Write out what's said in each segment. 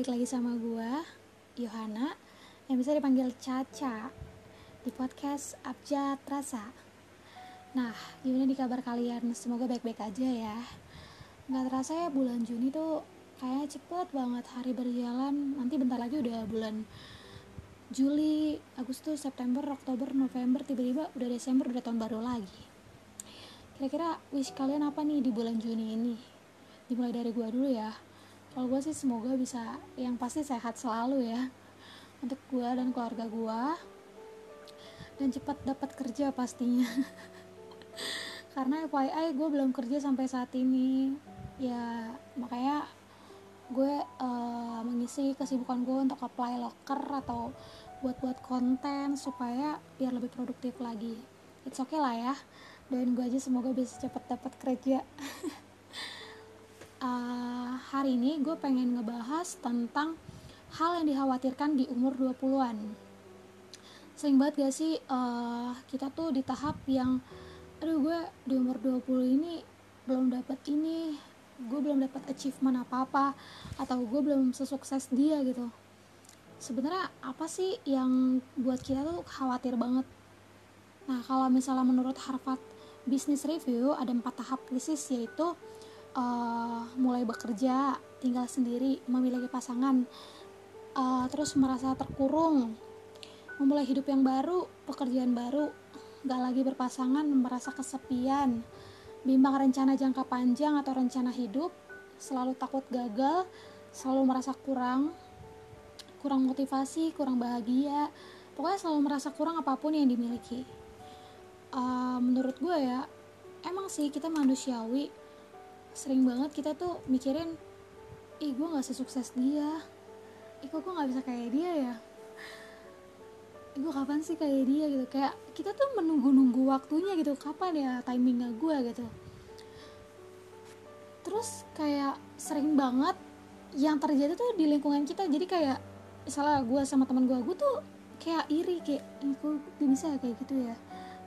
balik lagi sama gue, Yohana, yang bisa dipanggil Caca di podcast Abjad Rasa. Nah, gimana di kabar kalian? Semoga baik-baik aja ya. Nggak terasa ya bulan Juni tuh kayaknya cepet banget hari berjalan. Nanti bentar lagi udah bulan Juli, Agustus, September, Oktober, November, tiba-tiba udah Desember, udah tahun baru lagi. Kira-kira wish kalian apa nih di bulan Juni ini? Dimulai dari gue dulu ya kalau gue sih semoga bisa yang pasti sehat selalu ya. Untuk gue dan keluarga gue dan cepat dapat kerja pastinya. Karena FYI gue belum kerja sampai saat ini. Ya makanya gue uh, mengisi kesibukan gue untuk apply locker atau buat-buat konten supaya biar lebih produktif lagi. It's okay lah ya. Dan gue aja semoga bisa cepat dapat kerja uh, hari ini gue pengen ngebahas tentang hal yang dikhawatirkan di umur 20-an sering banget gak sih uh, kita tuh di tahap yang aduh gue di umur 20 ini belum dapat ini gue belum dapat achievement apa-apa atau gue belum sesukses dia gitu. Sebenarnya apa sih yang buat kita tuh khawatir banget? Nah kalau misalnya menurut Harvard Business Review ada empat tahap krisis yaitu uh, mulai bekerja, tinggal sendiri, memiliki pasangan, uh, terus merasa terkurung, memulai hidup yang baru, pekerjaan baru, gak lagi berpasangan, merasa kesepian, bimbang rencana jangka panjang atau rencana hidup, selalu takut gagal, selalu merasa kurang, kurang motivasi, kurang bahagia, pokoknya selalu merasa kurang apa pun yang dimiliki. Uh, menurut gue ya, emang sih kita manusiawi sering banget kita tuh mikirin ih gue nggak sesukses dia. Ih kok gue nggak bisa kayak dia ya? Ih gue kapan sih kayak dia? Gitu. Kayak kita tuh menunggu-nunggu waktunya gitu. Kapan ya timingnya gue gitu. Terus kayak sering banget yang terjadi tuh di lingkungan kita. Jadi kayak misalnya gue sama teman gue gue tuh kayak iri kayak ih kok bisa kayak gitu ya?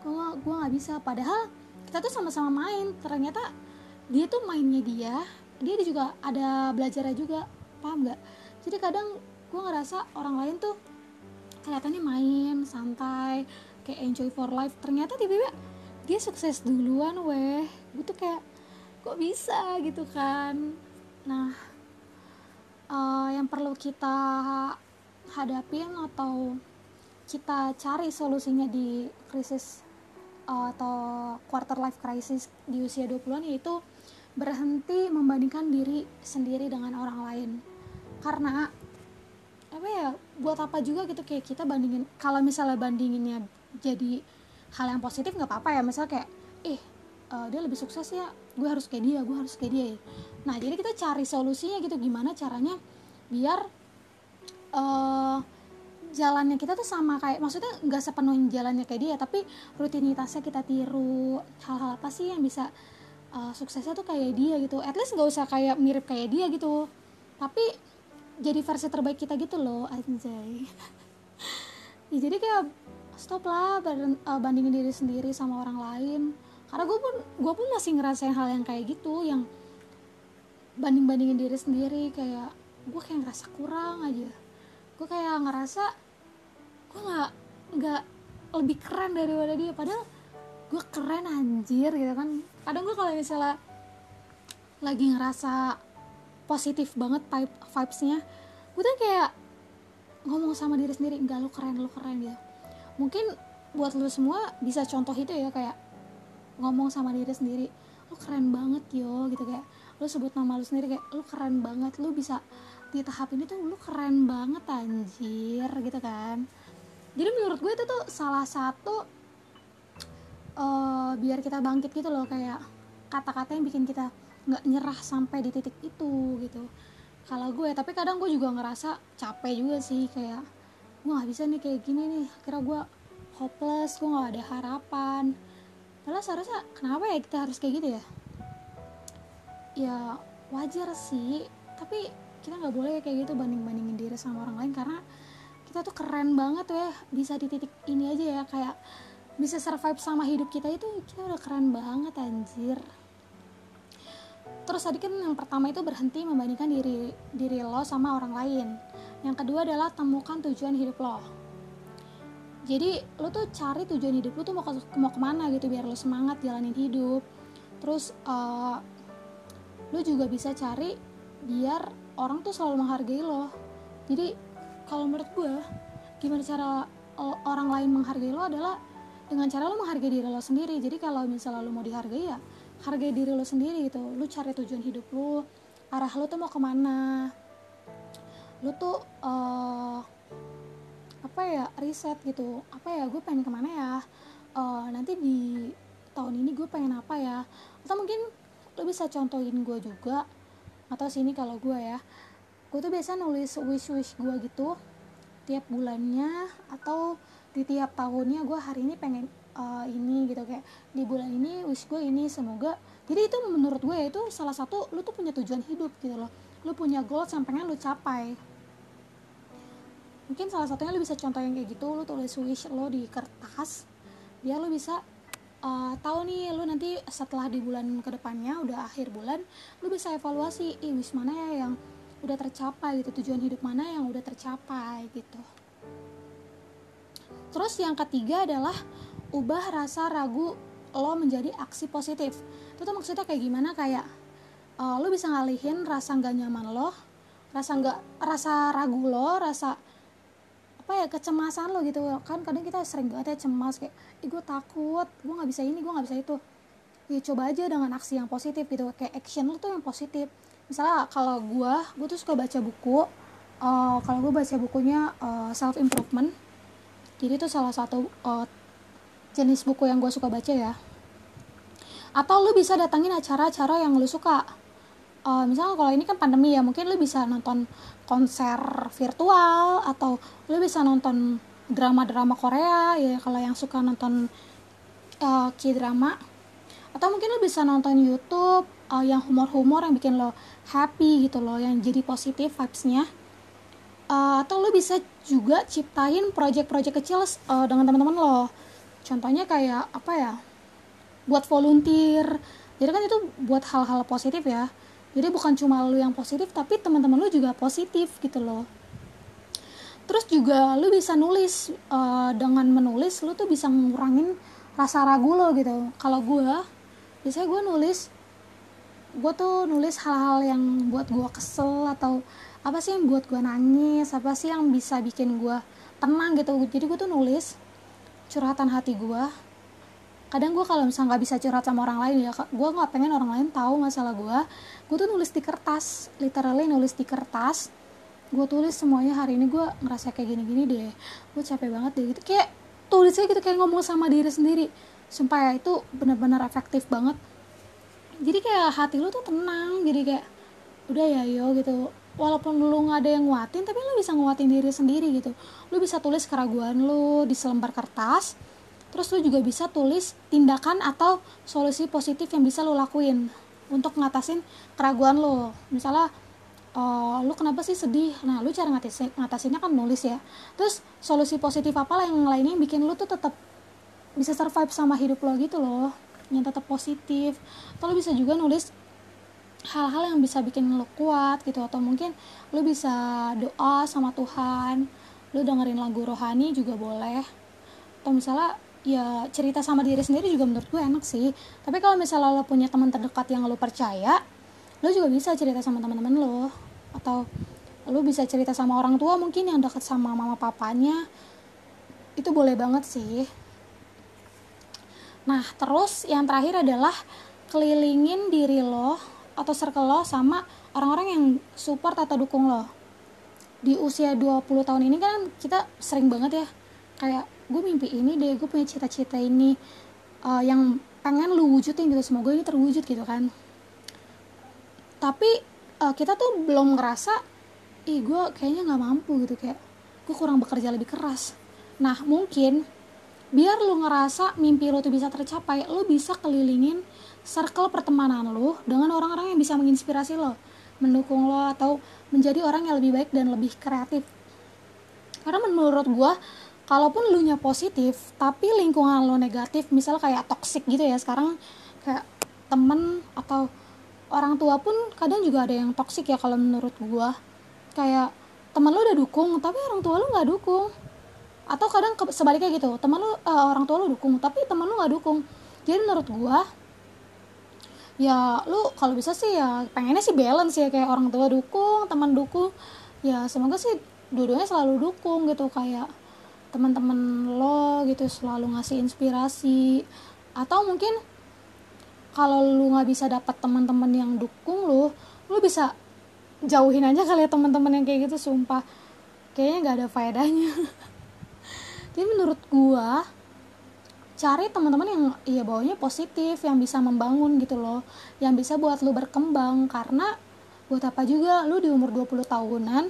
Kok gue nggak bisa? Padahal kita tuh sama-sama main. Ternyata dia tuh mainnya dia dia juga ada belajarnya juga paham nggak? Jadi kadang gue ngerasa orang lain tuh kelihatannya main santai kayak enjoy for life. Ternyata tiba-tiba dia sukses duluan weh. Gue tuh kayak kok bisa? gitu kan. Nah uh, yang perlu kita hadapin atau kita cari solusinya di krisis uh, atau quarter life crisis di usia 20-an yaitu berhenti membandingkan diri sendiri dengan orang lain. Karena apa ya buat apa juga gitu kayak kita bandingin kalau misalnya bandinginnya jadi hal yang positif nggak apa-apa ya. Misalnya kayak eh uh, dia lebih sukses ya gue harus kayak dia gue harus kayak dia. Nah jadi kita cari solusinya gitu gimana caranya biar uh, jalannya kita tuh sama kayak maksudnya nggak sepenuhnya jalannya kayak dia tapi rutinitasnya kita tiru hal-hal apa sih yang bisa uh, suksesnya tuh kayak dia gitu. At least nggak usah kayak mirip kayak dia gitu. Tapi jadi versi terbaik kita gitu loh anjay. Ya jadi kayak stop lah uh, bandingin diri sendiri sama orang lain. Karena gue pun gue pun masih ngerasain hal yang kayak gitu yang banding bandingin diri sendiri. Kayak gue kayak ngerasa kurang aja. Gue kayak ngerasa gue nggak nggak lebih keren daripada dia. Padahal gue keren anjir gitu kan. Kadang gue kalau misalnya lagi ngerasa positif banget vibesnya gue tuh kayak ngomong sama diri sendiri enggak lu keren lu keren gitu. Mungkin buat lu semua bisa contoh itu ya kayak ngomong sama diri sendiri lu keren banget yo gitu. Kayak lu sebut nama lu sendiri kayak lu keren banget lu bisa di tahap ini tuh lu keren banget anjir gitu kan. Jadi menurut gue itu tuh salah satu biar kita bangkit gitu loh kayak kata-kata yang bikin kita nggak nyerah sampai di titik itu gitu. Kalau gue tapi kadang gue juga ngerasa capek juga sih kayak gue nggak bisa nih kayak gini nih kira gue hopeless gue nggak ada harapan. Padahal seharusnya kenapa ya kita harus kayak gitu ya? Ya wajar sih tapi kita nggak boleh kayak gitu banding bandingin diri sama orang lain karena kita tuh keren banget ya bisa di titik ini aja ya kayak bisa survive sama hidup kita itu kita udah keren banget anjir. Terus tadi kan yang pertama itu berhenti membandingkan diri diri lo sama orang lain. Yang kedua adalah temukan tujuan hidup lo. Jadi lo tuh cari tujuan hidup lo tuh mau ke, mau ke mana gitu biar lo semangat jalanin hidup. Terus uh, lo juga bisa cari biar orang tuh selalu menghargai lo. Jadi kalau menurut gue gimana cara orang lain menghargai lo adalah dengan cara lo menghargai diri lo sendiri. Jadi kalau misalnya lo mau dihargai ya hargai diri lo sendiri gitu. Lo cari tujuan hidup lo arah lo tuh mau ke mana. Lo tuh uh, apa ya riset gitu. Apa ya gue pengen ke mana ya? Uh, nanti di tahun ini gue pengen apa ya? Atau mungkin lo bisa contohin gue juga. Atau sini kalau gue ya. Gue tuh biasa nulis wish wish gue gitu tiap bulannya atau di tiap tahunnya gue hari ini pengen uh, ini gitu kayak di bulan ini wish gue ini semoga. Jadi itu menurut gue ya, itu salah satu lu tuh punya tujuan hidup gitu loh. Lu punya goal yang pengen lu capai. Mungkin salah satunya lu bisa contoh yang kayak gitu lu tulis wish lo di kertas biar lu bisa uh, tahu nih lu nanti setelah di bulan ke depannya udah akhir bulan lu bisa evaluasi ih wish mana ya yang udah tercapai gitu tujuan hidup mana yang udah tercapai gitu terus yang ketiga adalah ubah rasa ragu lo menjadi aksi positif. Itu tuh maksudnya kayak gimana? Kayak uh, lo bisa ngalihin rasa nggak nyaman lo rasa nggak rasa ragu lo rasa apa ya kecemasan lo gitu. Kan kadang kita sering banget ya cemas kayak ih gue takut gue nggak bisa ini gue nggak bisa itu. Ya coba aja dengan aksi yang positif gitu. Kayak action lo tuh yang positif. Misalnya kalau gue gue tuh suka baca buku uh, kalau gue baca bukunya uh, self improvement jadi itu salah satu uh, jenis buku yang gue suka baca ya. Atau lu bisa datangin acara-acara yang lu suka. Uh, misalnya kalau ini kan pandemi ya mungkin lu bisa nonton konser virtual atau lu bisa nonton drama-drama Korea ya kalau yang suka nonton uh, k-drama. Atau mungkin lu bisa nonton YouTube uh, yang humor-humor yang bikin lo happy gitu loh yang jadi positif vibesnya uh, atau lo bisa juga ciptain project-project kecil uh, dengan teman-teman lo. Contohnya kayak apa ya buat volunteer. Jadi kan itu buat hal-hal positif ya. Jadi bukan cuma lu yang positif tapi teman-teman lu juga positif gitu loh. Terus juga lu bisa nulis uh, dengan menulis lu tuh bisa ngurangin rasa ragu lo gitu. Kalau gue biasanya gue nulis gue tuh nulis hal-hal yang buat gue kesel atau apa sih yang buat gue nangis? Apa sih yang bisa bikin gue tenang gitu? Jadi gue tuh nulis curhatan hati gue kadang gue kalau misalnya nggak bisa curhat sama orang lain ya gue nggak pengen orang lain tahu masalah gue gue tuh nulis di kertas literally nulis di kertas. Gue tulis semuanya hari ini gue ngerasa kayak gini-gini deh. Gue capek banget deh. Gitu. Kayak tulisnya gitu kayak ngomong sama diri sendiri. Supaya itu benar-benar efektif banget. Jadi kayak hati lu tuh tenang jadi kayak udah ya yo gitu walaupun lu nggak ada yang nguatin tapi lu bisa nguatin diri sendiri gitu. Lu bisa tulis keraguan lu di selembar kertas terus lu juga bisa tulis tindakan atau solusi positif yang bisa lu lakuin untuk ngatasin keraguan lu. Misalnya uh, lu kenapa sih sedih? Nah lu cara ngatasin ngatasinnya kan nulis ya. Terus solusi positif apa lah yang lainnya yang bikin lu tuh tetap bisa survive sama hidup lo gitu loh yang tetap positif. Atau lu bisa juga nulis hal-hal yang bisa bikin lo kuat gitu atau mungkin lo bisa doa sama Tuhan lo dengerin lagu rohani juga boleh. Atau misalnya ya cerita sama diri sendiri juga menurut gue enak sih. Tapi kalau misalnya lo punya teman terdekat yang lo percaya lo juga bisa cerita sama teman-teman lo atau lo bisa cerita sama orang tua mungkin yang dekat sama mama papanya. Itu boleh banget sih. Nah terus yang terakhir adalah kelilingin diri lo atau circle lo sama orang-orang yang support atau dukung lo. Di usia 20 tahun ini kan kita sering banget ya kayak gue mimpi ini deh gue punya cita-cita ini uh, yang pengen lu wujudin gitu semoga ini terwujud gitu kan. Tapi uh, kita tuh belum ngerasa ih gue kayaknya nggak mampu gitu kayak gue kurang bekerja lebih keras. Nah mungkin biar lu ngerasa mimpi lo tuh bisa tercapai lo bisa kelilingin circle pertemanan lo dengan orang-orang yang bisa menginspirasi lo mendukung lo atau menjadi orang yang lebih baik dan lebih kreatif. Karena menurut gue kalaupun lu nya positif tapi lingkungan lo negatif misal kayak toxic gitu ya sekarang kayak temen atau orang tua pun kadang juga ada yang toksik ya kalau menurut gue kayak teman lu udah dukung tapi orang tua lu nggak dukung atau kadang sebaliknya gitu teman lu uh, orang tua lu dukung tapi teman lu nggak dukung. Jadi menurut gue ya lu kalau bisa sih ya pengennya sih balance ya kayak orang tua dukung teman dukung. Ya semoga sih dua-duanya selalu dukung gitu kayak teman-teman lo gitu selalu ngasih inspirasi. Atau mungkin kalau lu nggak bisa dapat teman-teman yang dukung lu lu bisa jauhin aja kali ya teman-teman yang kayak gitu sumpah. Kayaknya nggak ada faedahnya jadi menurut gua cari teman-teman yang iya bawanya positif yang bisa membangun gitu loh. Yang bisa buat lu berkembang. Karena buat apa juga lu di umur 20 tahunan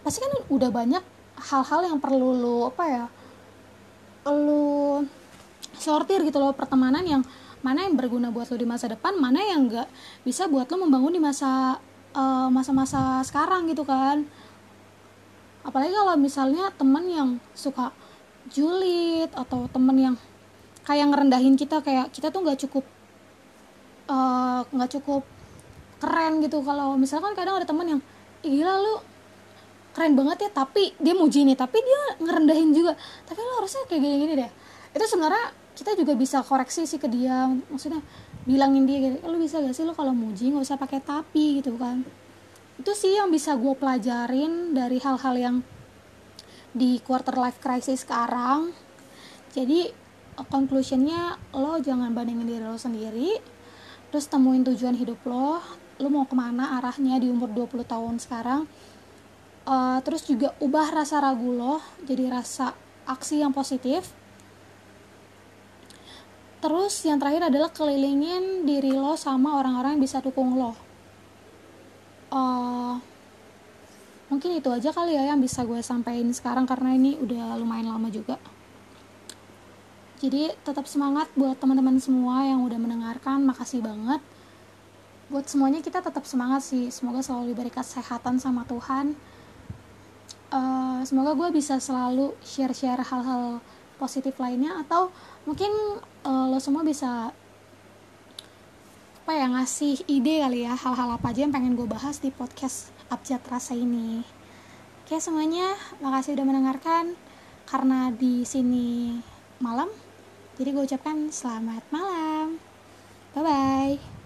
pasti kan udah banyak hal-hal yang perlu lu apa ya lu sortir gitu loh. Pertemanan yang mana yang berguna buat lo di masa depan mana yang enggak bisa buat lo membangun di masa eh, masa-masa sekarang gitu kan. Apalagi kalau misalnya teman yang suka julid atau temen yang kayak ngerendahin kita kayak kita tuh nggak cukup eh, nggak uh, cukup keren gitu. Kalau misalkan kadang ada teman yang gila lu keren banget ya tapi dia muji nih tapi dia ngerendahin juga. Tapi lo harusnya kayak gini-gini deh. Itu sebenarnya kita juga bisa koreksi sih ke dia maksudnya bilangin dia gitu lu bisa gak sih lu kalau muji nggak usah pakai tapi gitu kan. Itu sih yang bisa gue pelajarin dari hal-hal yang di quarter life crisis sekarang. Jadi conclusionnya lo jangan bandingin diri lo sendiri. Terus temuin tujuan hidup lo. Lo mau ke mana arahnya di umur 20 tahun sekarang? Uh, terus juga ubah rasa ragu lo jadi rasa aksi yang positif. Terus yang terakhir adalah kelilingin diri lo sama orang-orang yang bisa dukung lo. Uh, mungkin itu aja kali ya yang bisa gue sampaikan sekarang karena ini udah lumayan lama juga. Jadi tetap semangat buat teman-teman semua yang udah mendengarkan. Makasih banget. Buat semuanya kita tetap semangat sih. Semoga selalu diberi kesehatan sama Tuhan. Uh, semoga gue bisa selalu share-share hal-hal positif lainnya atau mungkin uh, lo semua bisa apa ya ngasih ide kali ya hal-hal apa aja yang pengen gue bahas di podcast Abjad Rasa ini. Oke semuanya, makasih udah mendengarkan. Karena di sini malam, jadi gue ucapkan selamat malam. Bye bye.